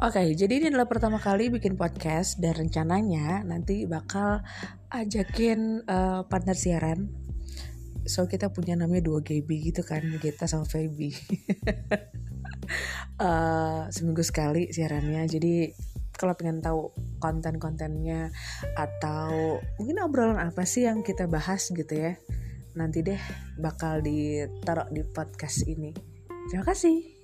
Oke, jadi ini adalah pertama kali bikin podcast dan rencananya nanti bakal ajakin uh, partner siaran. So kita punya namanya dua GB gitu kan, kita sama Feby. uh, seminggu sekali siarannya. Jadi kalau pengen tahu konten-kontennya atau mungkin obrolan apa sih yang kita bahas gitu ya, nanti deh bakal ditaruh di podcast ini. Terima kasih.